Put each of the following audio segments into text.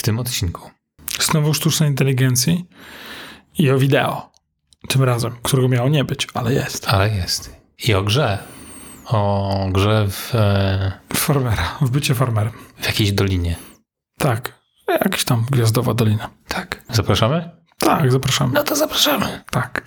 w tym odcinku. Znowu sztucznej inteligencji i o wideo. Tym razem, którego miało nie być, ale jest. Ale jest. I o grze. O grze w, e, Farmera, w bycie farmerem. w jakiejś dolinie. Tak. Jakaś tam gwiazdowa dolina. Tak. Zapraszamy? Tak, zapraszamy. No to zapraszamy. Tak.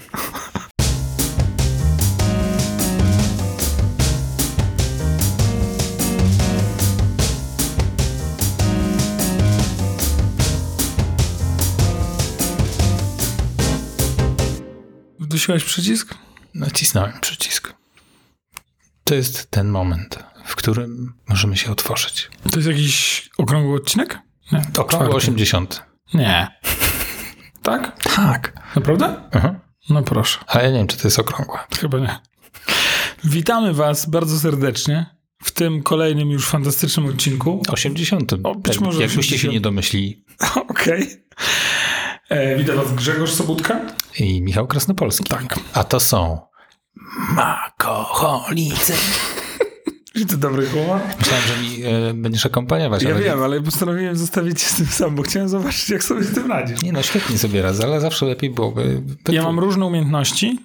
Wdusiłeś przycisk? Nacisnąłem przycisk. To jest ten moment, w którym możemy się otworzyć. To jest jakiś okrągły odcinek? Nie. Okrągły czwarty. 80. Nie. Tak? Tak. Naprawdę? Mhm. No proszę. Ale ja nie wiem, czy to jest okrągłe. Chyba nie. Witamy Was bardzo serdecznie w tym kolejnym już fantastycznym odcinku. 80. O, być może Jakbyście się 80. nie domyślili. Okej. E, Witam Was Grzegorz Sobudka. I Michał Krasnopolski. Tak. A to są makoholicy. I to dobry humor. Myślałem, że mi e, będziesz akompaniować. Ja ale wiem, ale postanowiłem zostawić cię z tym sam, bo chciałem zobaczyć, jak sobie z tym radzisz. Nie, no świetnie sobie radzę, ale zawsze lepiej byłoby... Ja mam różne umiejętności.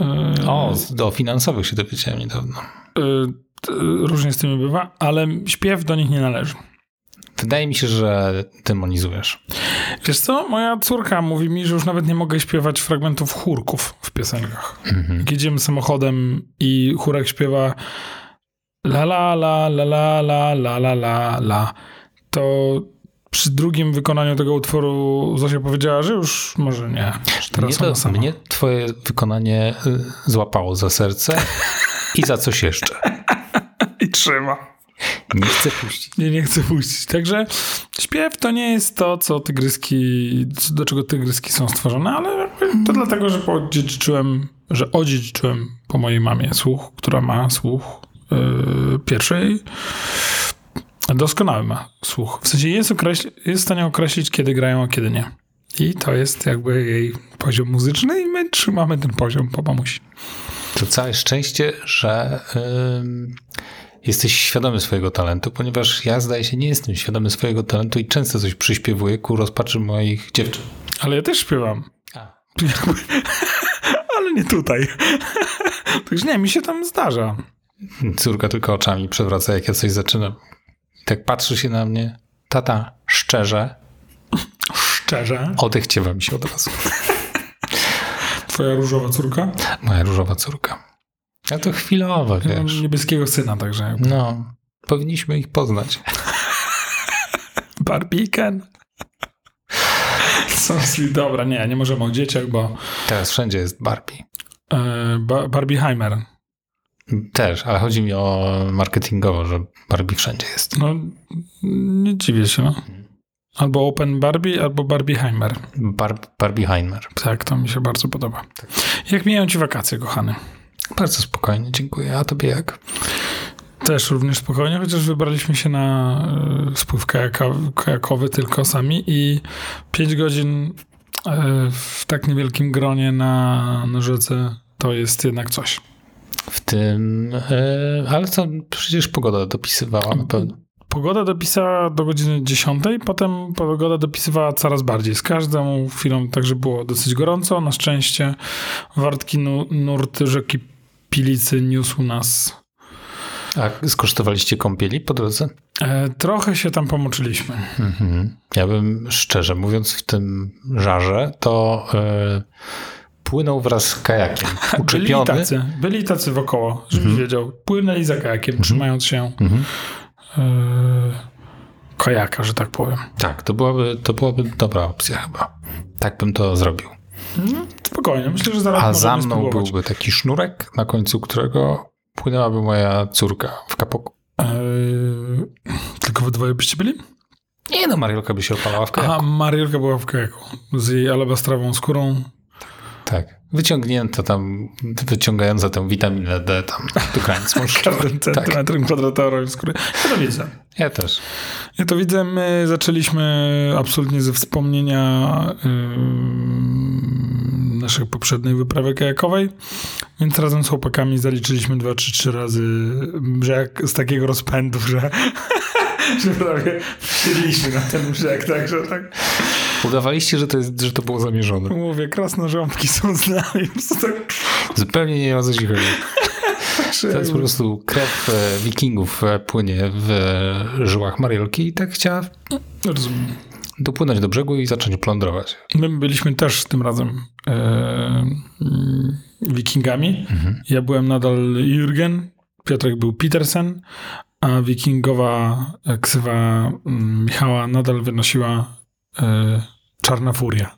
E, O, do finansowych się dowiedziałem niedawno. e, różnie z tymi bywa, ale śpiew do nich nie należy. Wydaje mi się, że demonizujesz. Wiesz co, moja córka mówi mi, że już nawet nie mogę śpiewać fragmentów chórków w piosenkach. Mhm. Jak jedziemy samochodem i chórek śpiewa la la la la la la la la la la, to przy drugim wykonaniu tego utworu Zosia powiedziała, że już może nie. Teraz Mnie, to, mnie twoje wykonanie y, złapało za serce i za coś jeszcze. I trzyma. Nie chcę puścić. Nie, nie chcę puścić. Także śpiew to nie jest to, co tygryski, do czego tygryski są stworzone, ale to dlatego, że odziedziczyłem, że odziedziczyłem po mojej mamie słuch, która ma słuch yy, pierwszej. Doskonały ma słuch. W sensie jest, określ, jest w stanie określić, kiedy grają, a kiedy nie. I to jest jakby jej poziom muzyczny i my trzymamy ten poziom po mamusi. To całe szczęście, że ym, jesteś świadomy swojego talentu, ponieważ ja zdaje się nie jestem świadomy swojego talentu i często coś przyśpiewuję ku rozpaczy moich dziewczyn. Ale ja też śpiewam. A. Ale nie tutaj. Także nie, mi się tam zdarza. Córka tylko oczami przewraca, jak ja coś zaczynam. Tak patrzy się na mnie. Tata, szczerze, Szczerze. odechciewa mi się od razu. Twoja różowa córka? Moja różowa córka. A to chwilowe, Ja wiesz. niebieskiego syna, także. No, powinniśmy ich poznać. Sweet. Dobra, nie, nie możemy o dzieciach, bo Teraz wszędzie jest Barbie. e, ba Barbieheimer. Też, ale chodzi mi o marketingowo, że Barbie wszędzie jest. No, nie dziwię się, no. Albo Open Barbie, albo Barbieheimer. Bar Barbieheimer. Tak, to mi się bardzo podoba. Jak mijają ci wakacje, kochany? Bardzo spokojnie, dziękuję. A tobie jak? Też również spokojnie, chociaż wybraliśmy się na e, spływ kajaka, kajakowy tylko sami i 5 godzin e, w tak niewielkim gronie na, na rzece to jest jednak coś. W tym, e, ale co, przecież pogoda dopisywała na pewno. Pogoda dopisała do godziny 10, potem pogoda dopisywała coraz bardziej. Z każdą chwilą także było dosyć gorąco. Na szczęście wartki nu, nurt rzeki Pilicy niósł nas. A skosztowaliście kąpieli po drodze? E, trochę się tam pomoczyliśmy. Mhm. Ja bym szczerze mówiąc w tym żarze, to e, płynął wraz z kajakiem. Byli tacy, byli tacy wokoło, żebyś wiedział. Płynęli za kajakiem, trzymając się Mhm. e, kajaka, że tak powiem. Tak, to byłaby, to byłaby dobra opcja chyba. Tak bym to zrobił. Spokojnie, myślę, że zaraz A za mną spróbować. byłby taki sznurek, na końcu którego płynęłaby moja córka w kapoku. E, tylko wy dwoje byście byli? Nie no, Mariolka by się opalała w kajaku. Aha, Mariolka była w kajaku. Z jej alabastrową skórą. Tak. Wyciągnięta tam, wyciągająca tę witaminę D tam do granic. Każdym Tak, centymetrem kwadratorowym skóry. Ja to widzę. ja też. Ja to widzę. My zaczęliśmy absolutnie ze wspomnienia ym, naszej poprzedniej wyprawy kajakowej, więc razem z chłopakami zaliczyliśmy dwa czy trzy razy brzeg z takiego rozpędu, że że prawie wsiedliśmy na ten brzeg, także tak Udawaliście, że to, jest, że to było zamierzone. mówię, krasnożąbki są z nami. Tak Zupełnie nie o co ci chodzi. To jest po prostu krew e, wikingów e, płynie w e, żyłach Mariolki i tak chciała Rozumiem. dopłynąć do brzegu i zacząć plądrować. My byliśmy też tym razem e, mm, wikingami. Ja byłem nadal Jürgen, Piotrek był Petersen, a wikingowa ksywa mm, Michała nadal wynosiła e, Czarna Furia.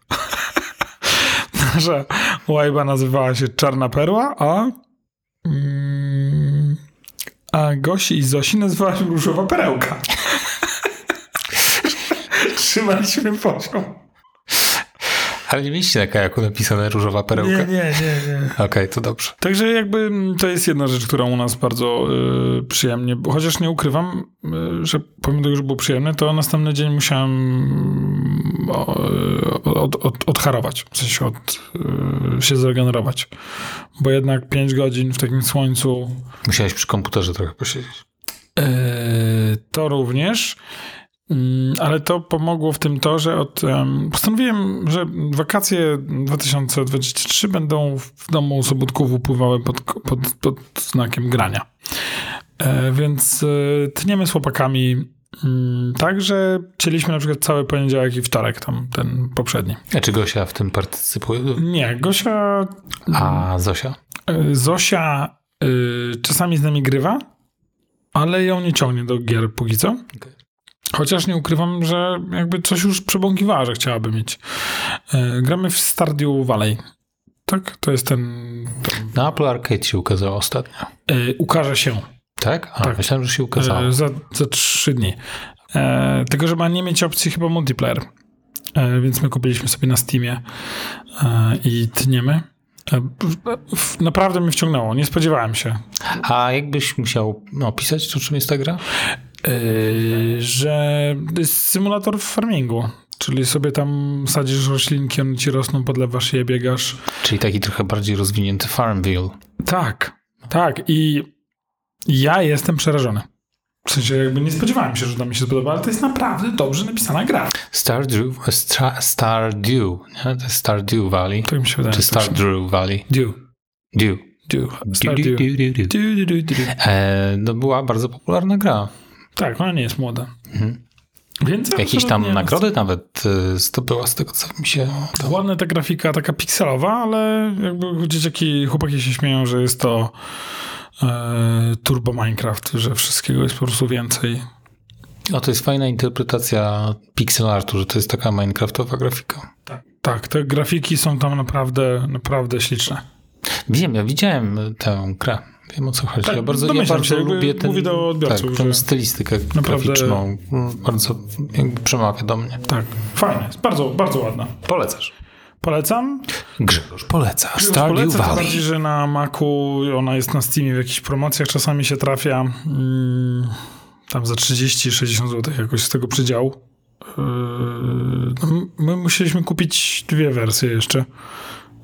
Nasza łajba nazywała się Czarna Perła, a mm, a Gosi i Zosi nazywała się Różowa Perełka. Trzymaliśmy poziom. Ale nie mieliście na kajaku napisane różowa perełka? Nie, nie, nie, nie. Okej, to dobrze. Także jakby to jest jedna rzecz, która u nas bardzo y, przyjemnie, bo chociaż nie ukrywam, y, że pomimo tego, że było przyjemne, to następny dzień musiałem mm, y, od, od, odharować, w sensie od, y, się zregenerować. Bo jednak 5 godzin w takim słońcu Musiałeś przy komputerze trochę posiedzieć. y, to również. Mm, Ale to pomogło w tym to, że od, em, postanowiłem, że wakacje 2023 będą w domu Sobótków upływały pod, pod, pod znakiem grania. E, więc e, tniemy z chłopakami mm, tak, że cieliśmy na przykład cały poniedziałek i wtorek, tam ten poprzedni. A czy Gosia w tym partycypuje? Nie, Gosia, A Zosia? e, Zosia czasami z nami grywa, ale ją nie ciągnie do gier póki co. Okej. Chociaż nie ukrywam, że jakby coś już przebąkiwała, że chciałaby mieć. E, gramy w Stardew Valley. Tak? To jest ten... Na Apple Arcade się ukazało ostatnio. E, ukaże się Tak? A, Tak. myślałem, że się ukazało. e, za, za trzy dni. E, tylko, że ma nie mieć opcji chyba multiplayer. E, więc my kupiliśmy sobie na Steamie i tniemy. Naprawdę mnie wciągnęło. Nie spodziewałem się. A jakbyś musiał opisać, to czym jest ta gra? Yy, że jest symulator farmingu. Czyli sobie tam sadzisz roślinki, one ci rosną, podlewasz je, biegasz. Czyli taki trochę bardziej rozwinięty Farmville. Tak, tak. I ja jestem przerażony. W sensie jakby nie spodziewałem się, że to mi się spodoba, ale to jest naprawdę dobrze napisana gra. Stardew, Star, Stardew, nie? To jest Stardew Valley. Tak mi się wydaje. Czy Stardew Valley? Dew. Dew. Dew. Stardew. Dew, dew, dew, dew. E, no była bardzo popularna gra. Tak, ona nie jest młoda. Mhm. Więc Jakieś tam nagrody nawet e, zdobyła z tego, co mi się... Ładna ta grafika, taka pikselowa, ale jakby dzieciaki, chłopaki się śmieją, że jest to e, turbo Minecraft, że wszystkiego jest po prostu więcej. O, to jest fajna interpretacja pixel artu, że to jest taka minecraftowa grafika. Tak, tak, te grafiki są tam naprawdę, naprawdę śliczne. Wiem, ja widziałem tę grę. Wiem o co chodzi. Tak, ja bardzo, ja bardzo się, lubię ten, mówię do odbiorców, tak, tę stylistykę naprawdę- graficzną. Bardzo jakby przemawia do mnie. Tak, fajne, jest bardzo, bardzo ładna. Polecasz. Polecam. Grzegorz poleca. Już Stardew Valley. bardziej, że na Macu ona jest na Steamie w jakichś promocjach, czasami się trafia mm, tam za 30-60 zł jakoś z tego przydziału. Yy, no, my musieliśmy kupić dwie wersje jeszcze,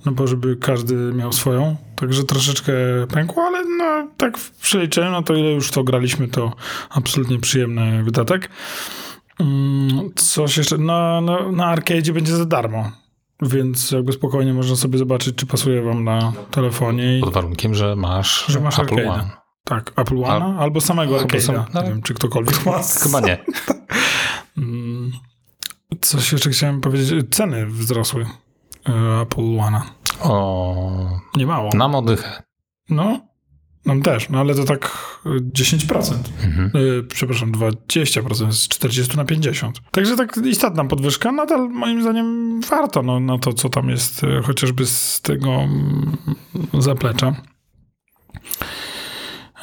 no bo żeby każdy miał swoją, także troszeczkę pękło, ale no tak w przeliczeniu, no to ile już to graliśmy, to absolutnie przyjemny wydatek. Mm, Coś jeszcze, na, na, na arcade będzie za darmo. Więc jakby spokojnie można sobie zobaczyć, czy pasuje wam na telefonie. I, Pod warunkiem, że masz, Że masz Apple arcade'a. One. tak, Apple One albo samego albo arcade'a. sam- no. Nie wiem, czy ktokolwiek ma. Chyba nie. Mm, Coś jeszcze chciałem powiedzieć. Ceny wzrosły Apple One'a. O, Nie mało. nam oddychę. No, nam też, no ale to tak e, 10%. Mhm. E, przepraszam, 20%, z 40 na 50. Także tak istotna podwyżka, nadal moim zdaniem warto no, na to, co tam jest, e, chociażby z tego mm, zaplecza.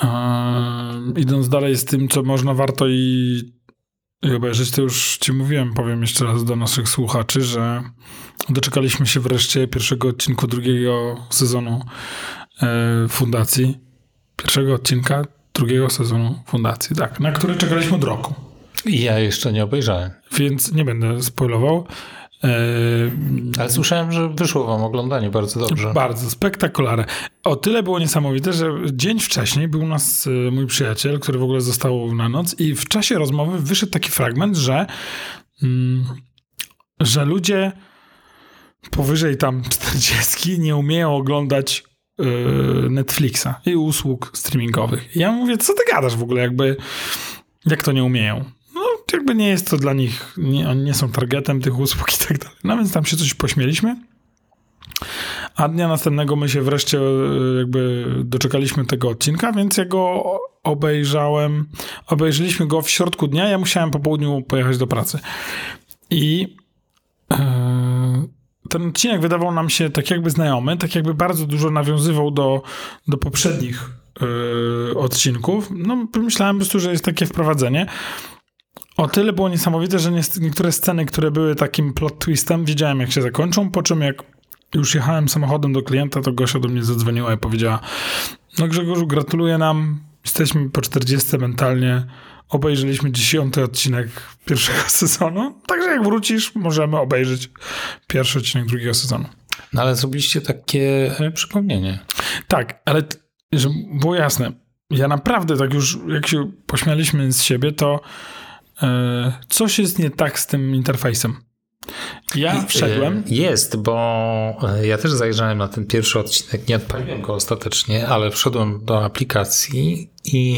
E, idąc dalej z tym, co można warto i, i obejrzeć, to już ci mówiłem, powiem jeszcze raz do naszych słuchaczy, że doczekaliśmy się wreszcie pierwszego odcinku drugiego sezonu e, Fundacji. Pierwszego odcinka drugiego sezonu Fundacji, tak, na który czekaliśmy od roku. I ja jeszcze nie obejrzałem. Więc nie będę spoilował. Ale słyszałem, że wyszło wam oglądanie bardzo dobrze. Bardzo spektakularne. O tyle było niesamowite, że dzień wcześniej był u nas e, mój przyjaciel, który w ogóle został na noc i w czasie rozmowy wyszedł taki fragment, że, mm, że ludzie powyżej tam 40 nie umieją oglądać yy, Netflixa i usług streamingowych. I ja mówię, co ty gadasz w ogóle, jakby jak to nie umieją? No, jakby nie jest to dla nich, nie, oni nie są targetem tych usług i tak dalej. No więc tam się coś pośmieliśmy. A dnia następnego my się wreszcie e, jakby doczekaliśmy tego odcinka, więc ja go obejrzałem. Obejrzeliśmy go w środku dnia. Ja musiałem po południu pojechać do pracy. I yy, ten odcinek wydawał nam się tak jakby znajomy, tak jakby bardzo dużo nawiązywał do, do poprzednich yy, odcinków. No, myślałem po prostu, że jest takie wprowadzenie. O tyle było niesamowite, że niektóre sceny, które były takim plot twistem, wiedziałem jak się zakończą, po czym jak już jechałem samochodem do klienta, to Gosia do mnie zadzwoniła i powiedziała no Grzegorzu, gratuluję nam, jesteśmy po 40 mentalnie, obejrzeliśmy dziesiąty odcinek pierwszego sezonu, także jak wrócisz, możemy obejrzeć pierwszy odcinek drugiego sezonu. No ale zrobiliście takie e, przypomnienie. Tak, ale żeby było jasne, ja naprawdę tak już, jak się pośmialiśmy z siebie, to yy, coś jest nie tak z tym interfejsem. Ja wszedłem. E, jest, bo ja też zajrzałem na ten pierwszy odcinek. Nie odpaliłem go ostatecznie, ale wszedłem do aplikacji i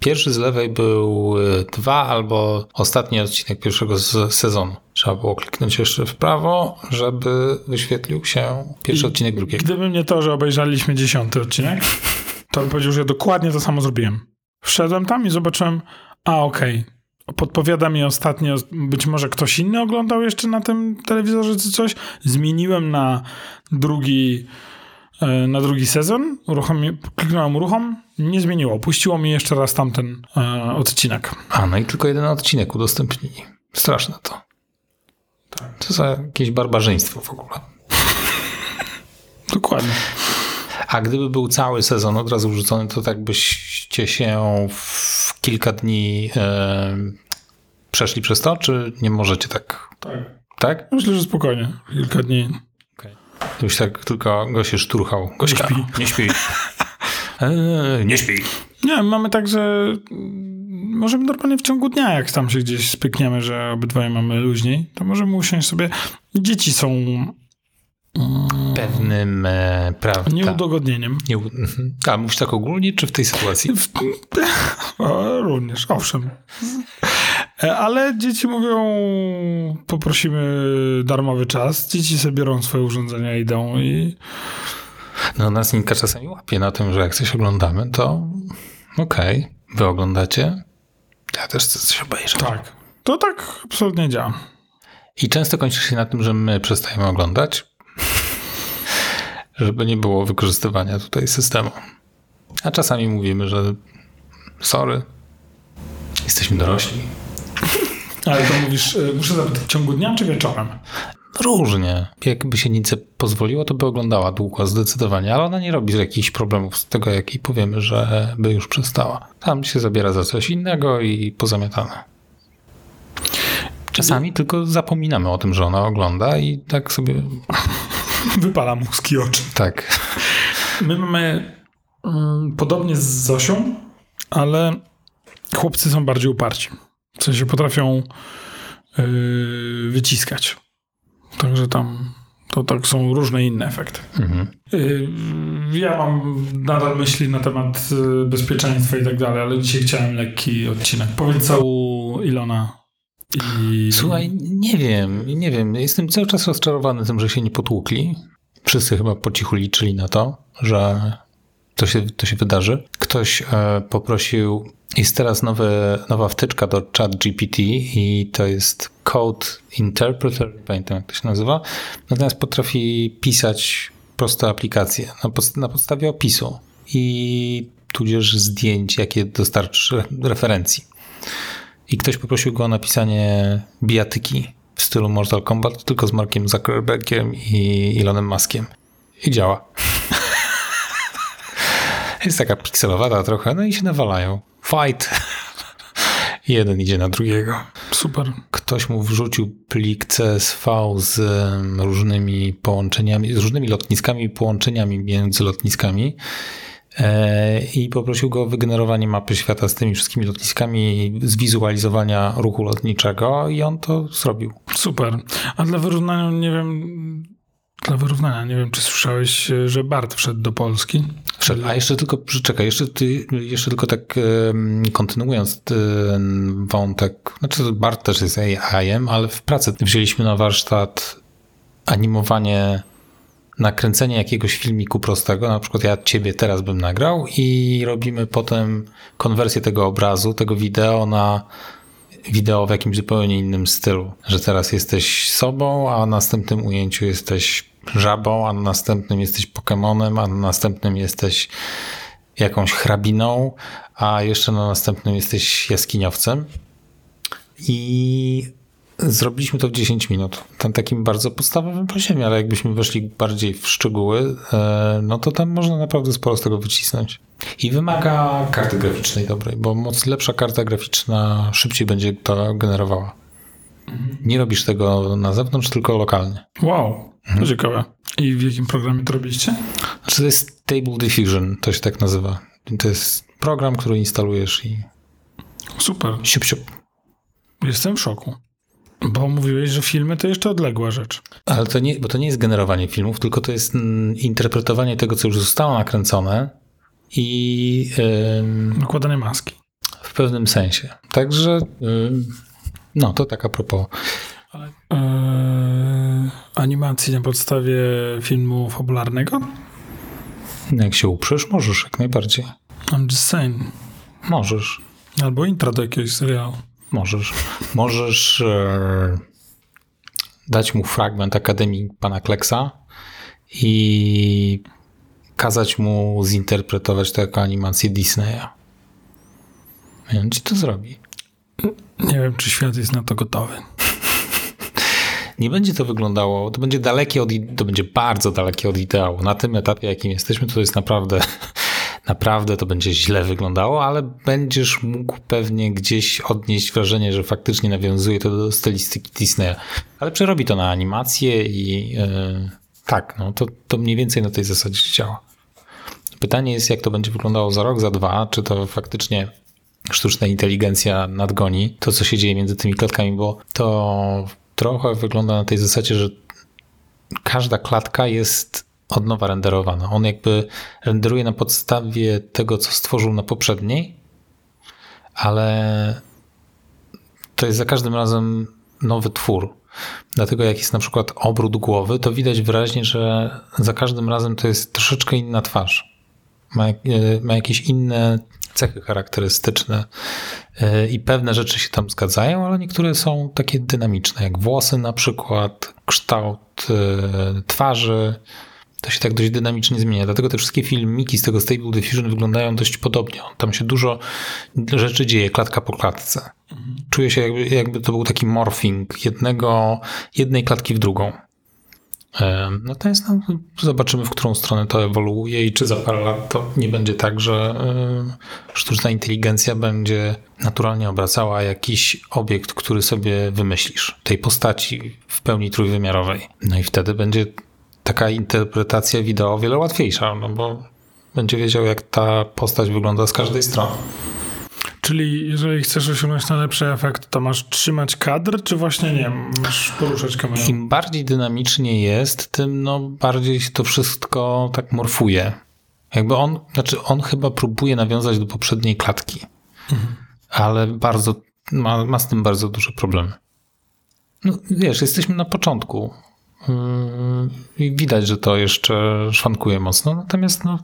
Pierwszy z lewej był y, dwa albo ostatni odcinek pierwszego sezonu. Trzeba było kliknąć jeszcze w prawo, żeby wyświetlił się pierwszy I odcinek drugiego. Gdyby nie to, że obejrzeliśmy dziesiąty odcinek, to bym powiedział, że dokładnie to samo zrobiłem. Wszedłem tam i zobaczyłem, a okej, okay. podpowiada mi ostatnio, być może ktoś inny oglądał jeszcze na tym telewizorze czy coś. Zmieniłem na drugi E, na drugi sezon, uruchomi, kliknąłem uruchom, nie zmieniło. Puściło mi jeszcze raz tamten e, odcinek. A, no i tylko jeden odcinek udostępnili. Straszne to. Tak. To za jakieś barbarzyństwo w ogóle. Dokładnie. A gdyby był cały sezon od razu wrzucony, to tak byście się w kilka dni e, przeszli przez to, czy nie możecie tak? Tak. Tak? Myślę, że spokojnie. Kilka dni. Już tak tylko go się szturchał. Gośka, nie śpi. Nie śpi. Eee, nie śpi. Nie, mamy tak, że możemy normalnie w ciągu dnia, jak tam się gdzieś spykniemy, że obydwoje mamy luźniej, to możemy usiąść sobie. Dzieci są pewnym e, prawda. Nieudogodnieniem. Nie. A mówisz tak ogólnie, czy w tej sytuacji? W, o, również, owszem. E, ale dzieci mówią, poprosimy darmowy czas. Dzieci sobie biorą swoje urządzenia, idą i... No nas Ninka czasami łapie na tym, że jak coś oglądamy, to okej, okay, wy oglądacie, ja też chcę coś obejrzeć. Tak, to tak absolutnie działa. I często kończy się na tym, że my przestajemy oglądać, żeby nie było wykorzystywania tutaj systemu. A czasami mówimy, że sorry, jesteśmy dorośli. Ale to mówisz, e, muszę zapytać, w ciągu dnia czy wieczorem? Różnie. Jakby się nic pozwoliło, to by oglądała długo, zdecydowanie, ale ona nie robi jakichś problemów z tego, jak jej powiemy, że by już przestała. Tam się zabiera za coś innego i pozamiatane. Czasami tylko zapominamy o tym, że ona ogląda i tak sobie... Wypala mózg i oczy. Tak. My mamy mm, podobnie z Zosią, ale chłopcy są bardziej uparci. W sensie potrafią yy, wyciskać. Także tam to tak są różne inne efekty. Mhm. Yy, ja mam nadal myśli na temat yy, bezpieczeństwa i tak dalej, ale dzisiaj chciałem lekki odcinek. Powiedz co u Ilona i... Słuchaj, nie wiem, nie wiem. Jestem cały czas rozczarowany tym, że się nie potłukli. Wszyscy chyba po cichu liczyli na to, że to się, to się wydarzy. Ktoś e, poprosił, jest teraz nowe, nowa wtyczka do chat GPT i to jest Code Interpreter, pamiętam jak to się nazywa, natomiast potrafi pisać proste aplikacje na, pod, na podstawie opisu i tudzież zdjęć, jakie dostarczy referencji. I ktoś poprosił go o napisanie bijatyki w stylu Mortal Kombat, tylko z Markiem Zuckerbergiem i Elonem Muskiem. I działa. Jest taka pikselowata trochę, no i się nawalają. Fight. Jeden idzie na drugiego. Super. Ktoś mu wrzucił plik CSV z różnymi połączeniami, z różnymi lotniskami i połączeniami między lotniskami e, i poprosił go o wygenerowanie mapy świata z tymi wszystkimi lotniskami, zwizualizowania ruchu lotniczego i on to zrobił. Super. A dla wyrównania, nie wiem, dla wyrównania, nie wiem, czy słyszałeś, że Bart wszedł do Polski? Wszedł. A jeszcze tylko, czekaj, jeszcze, ty, jeszcze tylko tak kontynuując ten wątek, znaczy Bart też jest AI-em, ale w pracy wzięliśmy na warsztat animowanie, nakręcenie jakiegoś filmiku prostego, na przykład ja ciebie teraz bym nagrał i robimy potem konwersję tego obrazu, tego wideo na wideo w jakimś zupełnie innym stylu, że teraz jesteś sobą, a na następnym ujęciu jesteś żabą, a na następnym jesteś Pokemonem, a na następnym jesteś jakąś hrabiną, a jeszcze na następnym jesteś jaskiniowcem. I zrobiliśmy to w 10 minut. Tam takim bardzo podstawowym poziomie, ale jakbyśmy weszli bardziej w szczegóły, e, no to tam można naprawdę sporo z tego wycisnąć. I wymaga karty graficznej dobrej, bo moc lepsza karta graficzna szybciej będzie to generowała. Nie robisz tego na zewnątrz, tylko lokalnie. Wow, to ciekawe. I w jakim programie to robiliście? Znaczy to jest Stable Diffusion, to się tak nazywa. To jest program, który instalujesz i Super. siup, siup. Jestem w szoku. Bo mówiłeś, że filmy to jeszcze odległa rzecz. Ale to nie, bo to nie jest generowanie filmów, tylko to jest mm, interpretowanie tego, co już zostało nakręcone i ym, Nakładanie maski. w pewnym sensie. Także ym, no to tak a propos. Eee, animacji na podstawie filmu fabularnego? Jak się uprzesz, możesz jak najbardziej. I'm just saying. Możesz. Albo intro do jakiegoś serialu. Możesz. Możesz e, dać mu fragment Akademii Pana Kleksa i kazać mu zinterpretować to jako animację Disneya. I on ci to zrobi. Nie wiem, czy świat jest na to gotowy. Nie będzie to wyglądało, to będzie dalekie od, to będzie bardzo dalekie od ideału. Na tym etapie, jakim jesteśmy, to jest naprawdę, naprawdę to będzie źle wyglądało, ale będziesz mógł pewnie gdzieś odnieść wrażenie, że faktycznie nawiązuje to do stylistyki Disneya. Ale przerobi to na animację i yy, tak, no to, to mniej więcej na tej zasadzie działa. Pytanie jest, jak to będzie wyglądało za rok, za dwa, czy to faktycznie sztuczna inteligencja nadgoni to, co się dzieje między tymi klatkami, bo to trochę wygląda na tej zasadzie, że każda klatka jest od nowa renderowana. On jakby renderuje na podstawie tego, co stworzył na poprzedniej, ale to jest za każdym razem nowy twór. Dlatego jak jest na przykład obrót głowy, to widać wyraźnie, że za każdym razem to jest troszeczkę inna twarz. Ma, e, ma jakieś inne cechy charakterystyczne e, i pewne rzeczy się tam zgadzają, ale niektóre są takie dynamiczne, jak włosy na przykład, kształt e, twarzy. To się tak dość dynamicznie zmienia. Dlatego te wszystkie filmiki z tego Stable Diffusion wyglądają dość podobnie. Tam się dużo rzeczy dzieje, klatka po klatce. Czuję się jakby, jakby to był taki morphing jednego, jednej klatki w drugą. Natomiast no, zobaczymy, w którą stronę to ewoluuje i czy za parę lat to nie będzie tak, że sztuczna inteligencja będzie naturalnie obracała jakiś obiekt, który sobie wymyślisz, tej postaci w pełni trójwymiarowej. No i wtedy będzie taka interpretacja wideo o wiele łatwiejsza, no bo będzie wiedział, jak ta postać wygląda z każdej strony. Czyli jeżeli chcesz osiągnąć najlepszy efekt, to masz trzymać kadr, czy właśnie nie, masz poruszać kamerą? Im bardziej dynamicznie jest, tym no bardziej się to wszystko tak morfuje. Jakby on, znaczy on chyba próbuje nawiązać do poprzedniej klatki, ale bardzo, ma, ma z tym bardzo duże problemy. No wiesz, jesteśmy na początku i widać, że to jeszcze szwankuje mocno, natomiast no,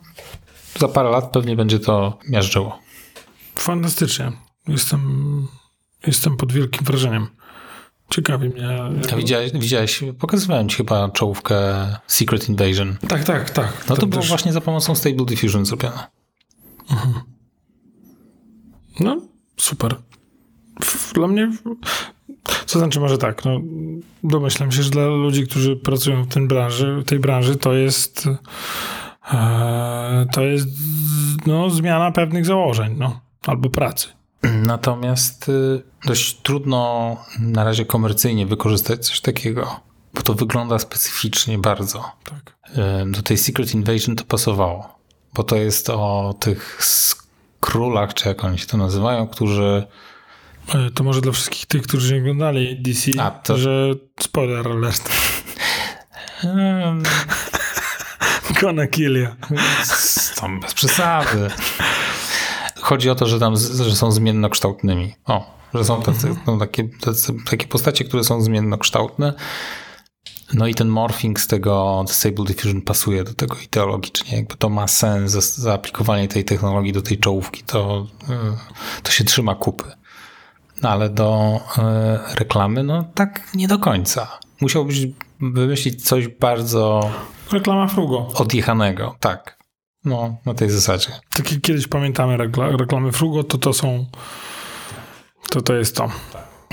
za parę lat pewnie będzie to miażdżyło. Fantastycznie. Jestem, jestem pod wielkim wrażeniem. Ciekawi mnie. A widziałeś, widziałeś, pokazywałem ci chyba czołówkę Secret Invasion. Tak, tak, tak. No to Tak było też- właśnie za pomocą Stable Diffusion zrobione. No, super. Dla mnie, co znaczy może tak, no, domyślam się, że dla ludzi, którzy pracują w tej branży, w tej branży to jest e, to jest no, zmiana pewnych założeń, no, albo pracy. Natomiast y, dość trudno na razie komercyjnie wykorzystać coś takiego, bo to wygląda specyficznie bardzo. Tak. Y, Do tej Secret Invasion to pasowało, bo to jest o tych królach, czy jak oni się to nazywają, którzy To może dla wszystkich tych, którzy nie oglądali DC, A, to- że spoiler alert. em, Gonna kill you. Tam bez przesady. Chodzi o to, że tam że są zmiennokształtnymi. O, że są tacy, no, takie, tacy, takie postacie, które są zmiennokształtne. No i ten morphing z tego Stable Diffusion pasuje do tego ideologicznie. Jakby to ma sens, za- zaaplikowanie tej technologii do tej czołówki, to, y, to się trzyma kupy. No ale do y, reklamy, no tak nie do końca. Musiałbyś wymyślić coś bardzo Reklama Frugo. odjechanego, tak. No, na tej zasadzie. Tak jak kiedyś pamiętamy rekla- reklamy Frugo, to to są... To to jest to.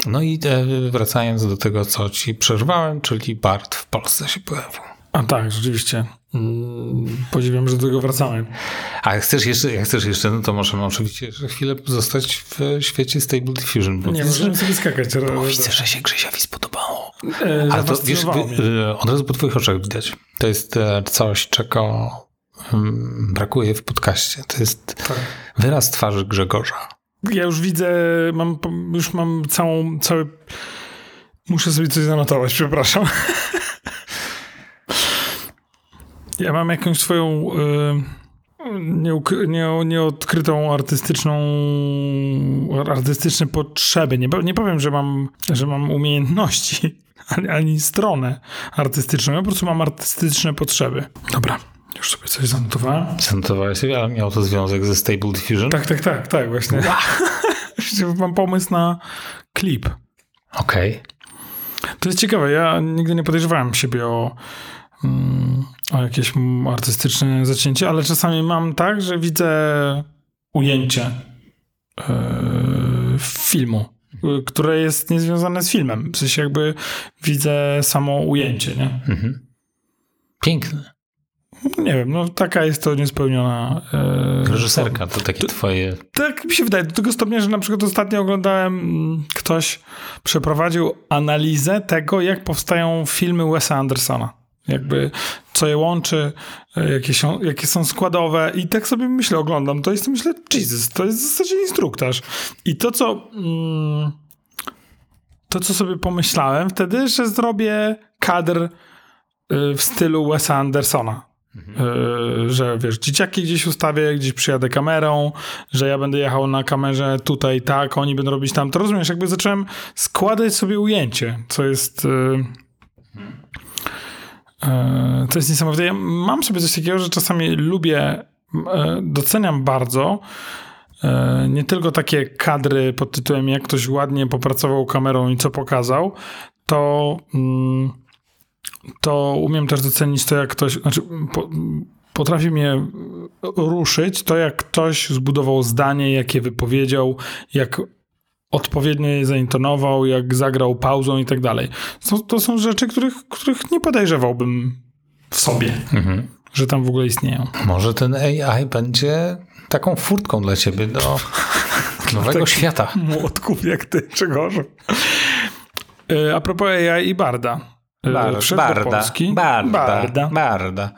No i e, wracając do tego, co ci przerwałem, czyli Bart w Polsce się pojawił. A tak, rzeczywiście. Mm, Podziwiam, że do tego wracamy. A jak chcesz jeszcze, jak chcesz jeszcze, no to możemy oczywiście jeszcze chwilę zostać w świecie Stable Diffusion, bo Nie, możemy sobie skakać. bo widzę, że się Grzesiowi spodobało. E, Ale to wiesz, mnie. e, od razu po twoich oczach widać. To jest e, coś, czego mm, brakuje w podcaście. To jest Tak. wyraz twarzy Grzegorza. Ja już widzę, mam, już mam całą, cały... Muszę sobie coś zanotować, przepraszam. Ja mam jakąś swoją y, nie, nieodkrytą artystyczną artystyczne potrzeby. Nie, nie powiem, że mam, że mam umiejętności, ani, ani stronę artystyczną. Ja po prostu mam artystyczne potrzeby. Dobra, już sobie coś zanotowałem. Zanotowałeś sobie, ale miał to związek ze Stable Diffusion? Tak, tak, tak, tak, właśnie. Mam pomysł na klip. Okej. To jest ciekawe, ja nigdy nie podejrzewałem siebie o, o jakieś mm, artystyczne zacięcie, ale czasami mam tak, że widzę ujęcie yy, filmu, które jest niezwiązane z filmem. W sensie jakby widzę samo ujęcie, nie? Mhm. Piękne. Nie wiem, no taka jest to niespełniona... Yy, Reżyserka to takie twoje... Tak mi się wydaje, do tego stopnia, że na przykład ostatnio oglądałem, mm, ktoś przeprowadził analizę tego, jak powstają filmy Wesa Andersona. Jakby co je łączy, e, jakie są, jakie są składowe i tak sobie myślę, oglądam to i sobie myślę, Jesus, to jest w zasadzie instruktaż. I to, co mm, to, co sobie pomyślałem wtedy, że zrobię kadr y, w stylu Wesa Andersona. Y, że wiesz, dzieciaki gdzieś ustawię, gdzieś przyjadę kamerą, że ja będę jechał na kamerze tutaj tak, oni będą robić tam. To rozumiesz, jakby zacząłem składać sobie ujęcie, co jest... y, To jest niesamowite. Ja mam sobie coś takiego, że czasami lubię, y, doceniam bardzo y, nie tylko takie kadry pod tytułem jak ktoś ładnie popracował kamerą i co pokazał, to mm, to umiem też docenić to, jak ktoś, znaczy po, potrafi mnie ruszyć to, jak ktoś zbudował zdanie, jak je wypowiedział, jak odpowiednio je zaintonował, jak zagrał pauzą i tak dalej. To, to są rzeczy, których, których nie podejrzewałbym w sobie, Mhm. że tam w ogóle istnieją. Może ten AI będzie taką furtką dla ciebie do nowego Tak. świata. Młotków jak ty, Grzegorzu. E, A propos AI i Barda. E, Bar, do barda, Polski. barda, Barda. barda.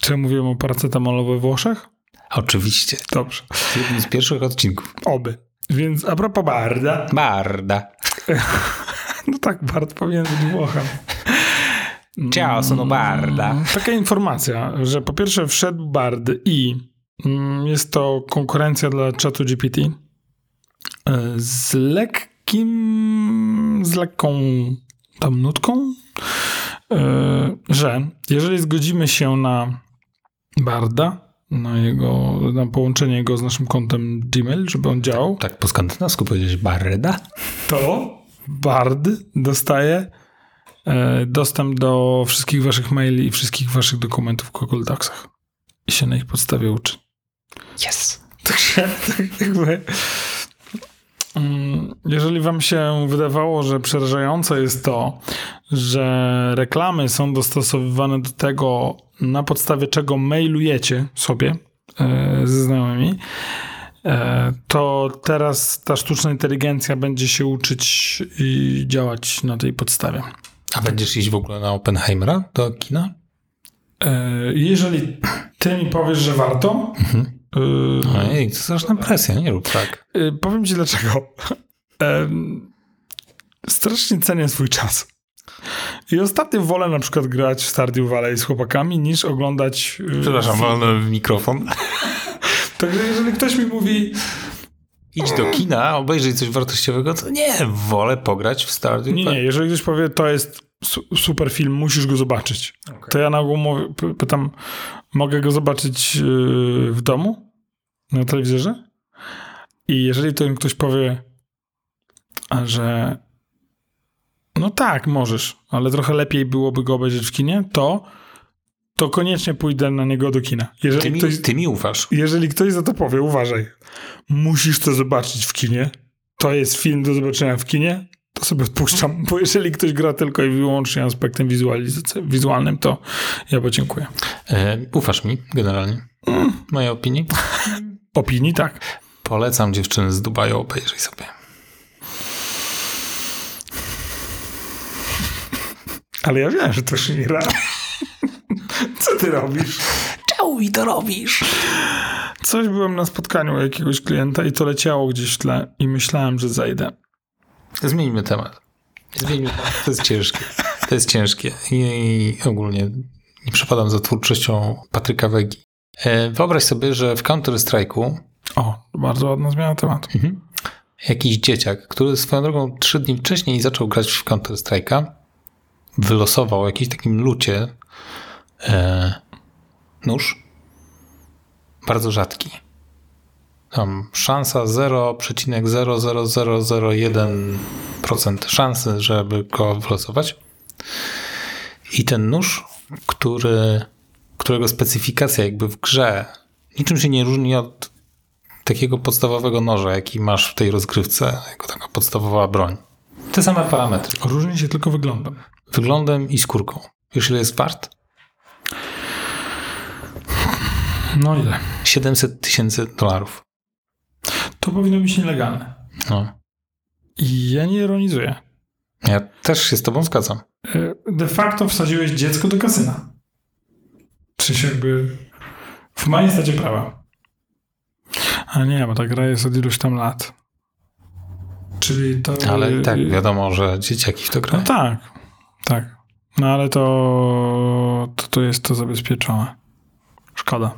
Czy mówiłem o paracetamolu we Włoszech? Oczywiście. Dobrze. Jeden z pierwszych odcinków. Oby. Więc a propos Barda. Barda. No tak, Bard powinien być Włochem. Ciao, sono barda. Taka informacja, że po pierwsze wszedł Bard i mm, jest to konkurencja dla czatu GPT e, z lekkim, z lekką tam nutką, e, że jeżeli zgodzimy się na Barda, na jego, na połączenie go z naszym kontem Gmail, żeby on działał, Tak po skandynawsku powiedzieć barda? to Bard dostaje e, dostęp do wszystkich waszych maili i wszystkich waszych dokumentów w Google Docsach. I się na ich podstawie uczy. Yes. Także tak jakby... mm, Jeżeli wam się wydawało, że przerażające jest to, że reklamy są dostosowywane do tego, na podstawie czego mailujecie sobie e, ze znajomymi, e, to teraz ta sztuczna inteligencja będzie się uczyć i działać na tej podstawie. A będziesz iść w ogóle na Oppenheimera do kina? E, Jeżeli ty mi powiesz, że warto, e, Ojej, to straszna presja, nie rób tak. e, powiem ci dlaczego. Strasznie cenię swój czas. I ostatnio wolę na przykład grać w Stardew Valley z chłopakami niż oglądać... e, Przepraszam, wolny mikrofon. Także jeżeli ktoś mi mówi, Idź do kina, obejrzyj coś wartościowego, to nie, wolę pograć w Stardew nie, nie, jeżeli ktoś powie, to jest su- super film, musisz go zobaczyć, to ja na ogół mówię, pytam, mogę go zobaczyć yy, w domu? Na telewizorze? I jeżeli to ktoś powie, że no tak, możesz, ale trochę lepiej byłoby go obejrzeć w kinie, to to koniecznie pójdę na niego do kina. Jeżeli Ty mi, ktoś, ty mi ufasz. jeżeli ktoś za to powie, uważaj, musisz to zobaczyć w kinie, to jest film do zobaczenia w kinie, to sobie odpuszczam, bo jeżeli ktoś gra tylko i wyłącznie aspektem wizualnym, to ja podziękuję. E, ufasz mi generalnie. Moje opinii. Opinii tak. Polecam dziewczyny z Dubaju, obejrzyj sobie. Ale ja wiem, że to Shira. Co ty robisz? Czemu mi to robisz? Coś byłem na spotkaniu jakiegoś klienta i to leciało gdzieś w tle i myślałem, że zejdę. Zmieńmy temat. Zmieńmy temat. To jest ciężkie. To jest ciężkie. I, ogólnie nie przepadam za twórczością Patryka Wegi. E, wyobraź sobie, że w Counter-Strike'u O, bardzo ładna zmiana tematu. jakiś dzieciak, który swoją drogą trzy dni wcześniej zaczął grać w Counter-Strike'a, wylosował w jakimś takim lucie e, nóż bardzo rzadki. Tam szansa 0,00001% szansy, żeby go wylosować. I ten nóż, który, którego specyfikacja jakby w grze niczym się nie różni od takiego podstawowego noża, jaki masz w tej rozgrywce, jako taka podstawowa broń. Te same parametry. Różni się tylko wyglądem. Wyglądem i skórką. Wiesz, ile jest wart? No ile? 700 tysięcy dolarów. To powinno być nielegalne. No. I ja nie ironizuję. Ja też się z tobą zgadzam. E, De facto wsadziłeś dziecko do kasyna. Się jakby w majestacie prawa. A nie, bo ta gra jest od iluś tam lat. Czyli to... Ale i tak wiadomo, że dzieciaki w to No grają. tak, tak. No ale to, to, to jest to zabezpieczone. Szkoda.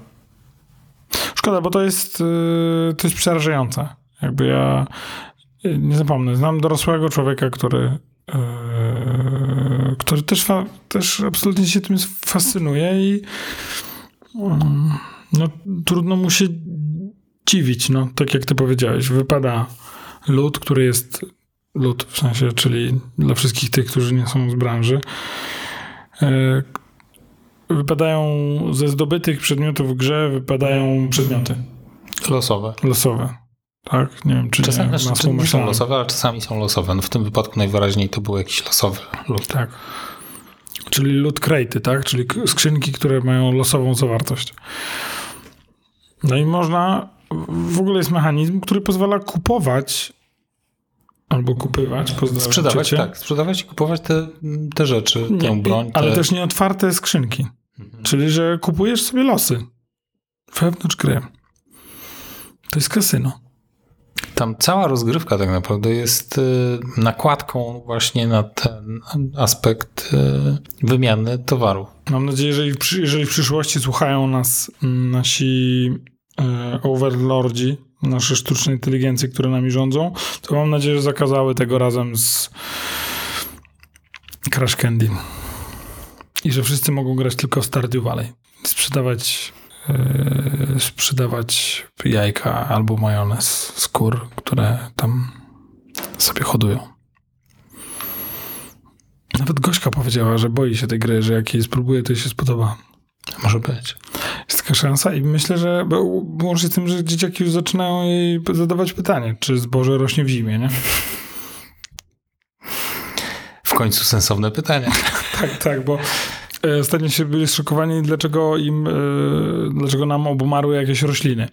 Szkoda, bo to jest, yy, to jest przerażające. Jakby ja yy, nie zapomnę, znam dorosłego człowieka, który, yy, który też, też absolutnie się tym fascynuje i mm, no, trudno mu się dziwić. No, tak jak ty powiedziałeś, wypada lud, który jest lud, w sensie, czyli dla wszystkich tych, którzy nie są z branży, wypadają ze zdobytych przedmiotów w grze, wypadają przedmioty Losowe. losowe. Tak? Nie wiem, czy Czasami nie, znaczy, są losowe, ale czasami są losowe. No w tym wypadku najwyraźniej to był jakiś losowy lód. Tak. Czyli loot crate'y, tak? Czyli skrzynki, które mają losową zawartość. No i można, w ogóle jest mechanizm, który pozwala kupować albo kupywać, Sprzedawać, tak. Sprzedawać i kupować te, te rzeczy, tę Nie, broń. Ale te... też nieotwarte skrzynki. Czyli, że kupujesz sobie losy wewnątrz gry. To jest kasyno. Tam cała rozgrywka tak naprawdę jest y, nakładką właśnie na ten aspekt y, wymiany towaru. Mam nadzieję, że jeżeli w, przyszłości słuchają nas mm, nasi e, overlordzi, nasze sztuczne inteligencje, które nami rządzą, to mam nadzieję, że zakazały tego razem z Crash Candy. I że wszyscy mogą grać tylko w Stardew Valley. Sprzedawać, e, sprzedawać jajka albo majonez z kur, które tam sobie hodują. Nawet Gośka powiedziała, że boi się tej gry, że jak jej spróbuje, to jej się spodoba. Może być. Jest taka szansa i myślę, że łącznie z tym, że dzieciaki już zaczynają jej zadawać pytanie, czy zboże rośnie w zimie, nie? W końcu sensowne pytanie. Tak, tak, bo ostatnio się byli zszokowani, dlaczego im, e, dlaczego nam obumarły jakieś rośliny.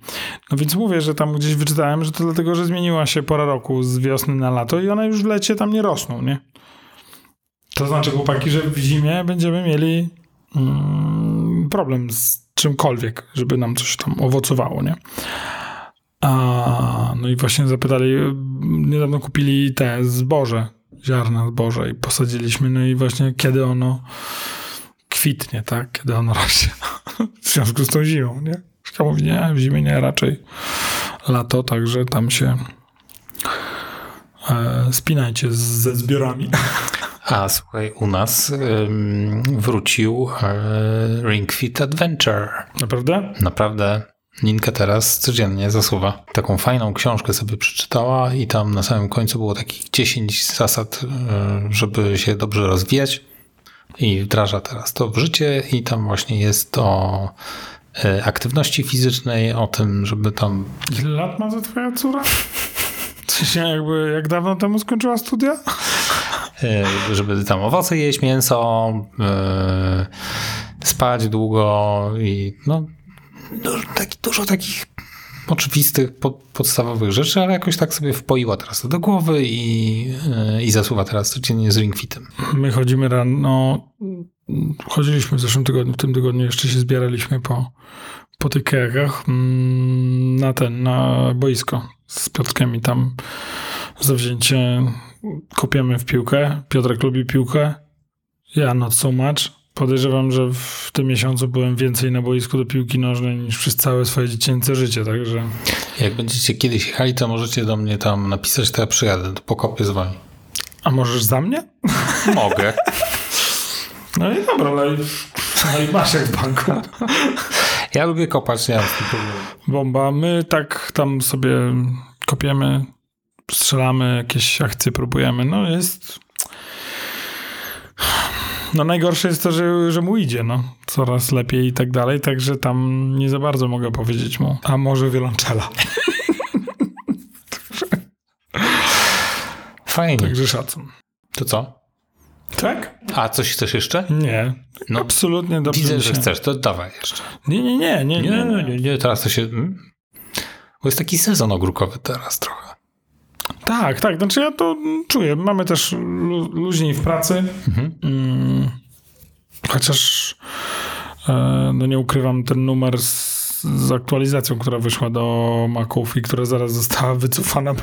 No więc mówię, że tam gdzieś wyczytałem, że to dlatego, że zmieniła się pora roku z wiosny na lato i one już w lecie tam nie rosną, nie? To znaczy, chłopaki, że w zimie będziemy mieli mm, problem z czymkolwiek, żeby nam coś tam owocowało, nie? A, no i właśnie zapytali, niedawno kupili te zboże, ziarna zboże i posadziliśmy, no i właśnie kiedy ono kwitnie, tak? Kiedy ono rośnie. W związku z tą zimą, nie? Ja mówi, nie, w zimie nie, raczej lato, także tam się e, spinajcie z, ze zbiorami. A słuchaj, u nas ym, wrócił y, Ring Fit Adventure. Naprawdę? Naprawdę Ninka teraz codziennie zasuwa. Taką fajną książkę sobie przeczytała i tam na samym końcu było takich 10 zasad, y, żeby się dobrze rozwijać i wdraża teraz to w życie i tam właśnie jest o y, aktywności fizycznej, o tym, żeby tam... Ile lat ma za twoja córa? Się jakby, jak dawno temu skończyła studia? Y, żeby tam owoce jeść, mięso, y, spać długo i no dużo, taki, dużo takich oczywistych, pod, podstawowych rzeczy, ale jakoś tak sobie wpoiła teraz to do głowy i, i zasuwa teraz codziennie z ringfitem. My chodzimy rano, chodziliśmy w zeszłym tygodniu, w tym tygodniu jeszcze się zbieraliśmy po, po tych kajakach mm, na ten, na boisko z Piotrkiem i tam zawzięcie kopiemy w piłkę. Piotrek lubi piłkę, ja not so much. Podejrzewam, że w tym miesiącu byłem więcej na boisku do piłki nożnej niż przez całe swoje dziecięce życie, także... Jak będziecie kiedyś jechali, to możecie do mnie tam napisać, to ja przyjadę, to pokopię z wami. A możesz za mnie? Mogę. No i dobra, no i, no i masz jak w banku. Ja lubię kopać, nie mam z tym problemu. Bomba. My tak tam sobie kopiemy, strzelamy, jakieś akcje próbujemy. No jest... No najgorsze jest to, że, że mu idzie, no. Coraz lepiej i tak dalej, także tam nie za bardzo mogę powiedzieć mu. A może wiolonczela. Fajnie. Także szacun. To co? Tak? A coś chcesz jeszcze? Nie. No, Absolutnie dobrze Widzę, że chcesz, to dawaj jeszcze. Nie, nie, nie, nie, Nie, nie. nie, nie, nie teraz to się... mm. Bo jest taki sezon ogórkowy teraz trochę. Tak, tak, znaczy ja to czuję. Mamy też lu- luźniej w pracy. Mm, chociaż e, no nie ukrywam, ten numer z, z aktualizacją, która wyszła do Maców i która zaraz została wycofana,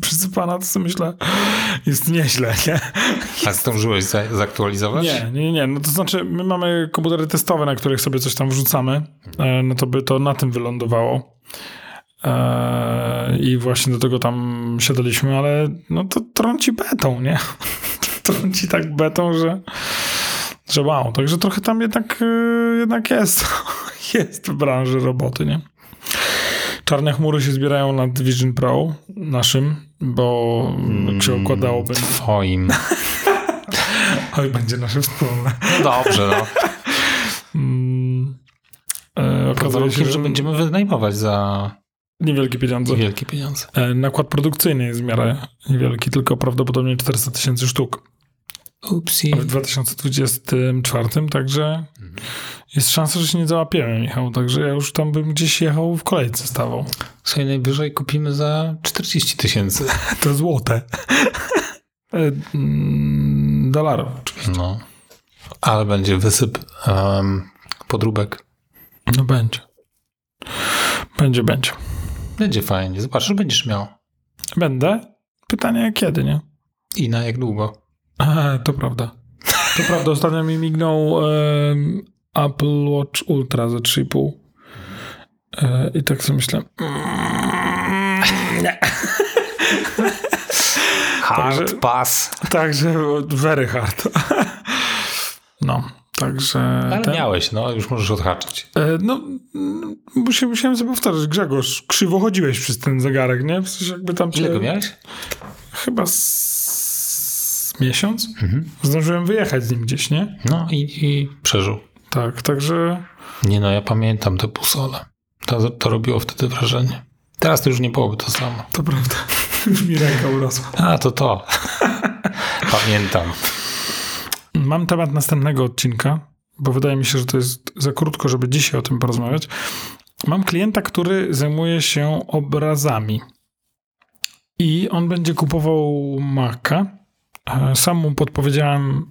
przysypana, to sobie myślę, jest nieźle, nie? A zdążyłeś za, zaktualizować? Nie, nie, nie. No to znaczy, my mamy komputery testowe, na których sobie coś tam wrzucamy. E, No to by to na tym wylądowało. E, I właśnie do tego tam siadaliśmy, ale no to trąci betą, nie? trąci tak betą, że, że wow. Także trochę tam jednak, e, jednak jest, jest w branży roboty, nie? Czarne chmury się zbierają nad Vision Pro naszym, bo jak się układałoby... Twoim. Oj, będzie nasze wspólne. No dobrze, no. Mm, e, okazuje się, że będziemy wynajmować za niewielkie pieniądze. wielkie pieniądze. E, nakład produkcyjny jest w miarę niewielki, tylko prawdopodobnie 400 tysięcy sztuk Upsi. w 2024, także jest szansa, że się nie załapiemy, Michał, także ja już tam bym gdzieś jechał w kolejce stawał. Sobie najwyżej kupimy za 40 tysięcy. To złote. E, mm, dolarów oczywiście. No. Ale będzie wysyp um, podróbek. No będzie. Będzie, będzie. Będzie fajnie. Zobaczysz, będziesz miał. Będę. Pytanie kiedy, nie? I na jak długo? A, to prawda. To prawda, ostatnio mi mignął em, Apple Watch Ultra za 3,5. E, I tak sobie myślę. mm, Nie. Hard Także- pass. Także very hard. No, także. Ale ten- miałeś, no. Już możesz odhaczyć. E, No, mm, musi- musiałem sobie powtarzać. Grzegorz, krzywo chodziłeś przez ten zegarek, nie? W sensie jakby tam cię... Ile go miałeś? Chyba z miesiąc. Zdążyłem wyjechać z nim gdzieś, nie? No i, i przeżył. Tak, także... Nie no, ja pamiętam te pusole. To, to robiło wtedy wrażenie. Teraz to już nie byłoby to samo. To prawda. Już mi ręka urosła. A, to to. Pamiętam. Mam temat następnego odcinka. Bo wydaje mi się, że to jest za krótko, żeby dzisiaj o tym porozmawiać. Mam klienta, który zajmuje się obrazami. I on będzie kupował Maca. E, Sam mu podpowiedziałem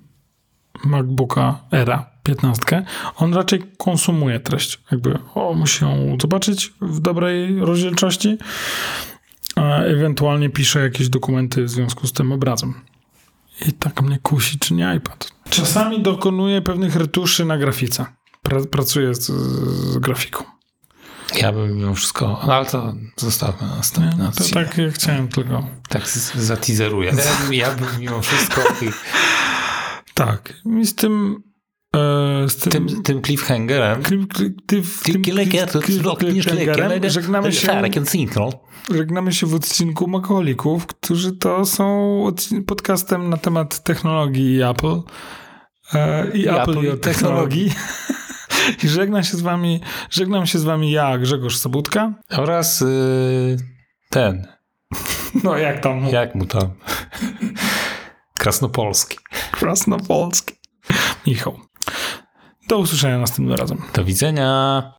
MacBooka Era 15. On raczej konsumuje treść. Jakby o, musi ją zobaczyć w dobrej rozdzielczości. A ewentualnie pisze jakieś dokumenty w związku z tym obrazem. I tak mnie kusi, czy nie iPad. Czasami dokonuję pewnych retuszy na grafice. Pra, pracuję z, z grafiką. Ja bym mimo wszystko, no ale to zostawmy na następny To odcinek. tak jak chciałem tylko. Tak z- zateaseruję. Ja bym mimo wszystko i Tak. I z tym... E, z tym, tym, tym cliffhangerem cliffhangerem żegnamy się, żegnamy się w odcinku Makolików, którzy to są podcastem na temat technologii Apple. E, I, I Apple, Apple i o technologii. I żegnam się z wami, żegnam się z wami ja, Grzegorz Sobutka. oraz y, ten, No jak tam? jak mu tam, Krasnopolski. Krasnopolski. Michał. Do usłyszenia następnym razem. Do widzenia.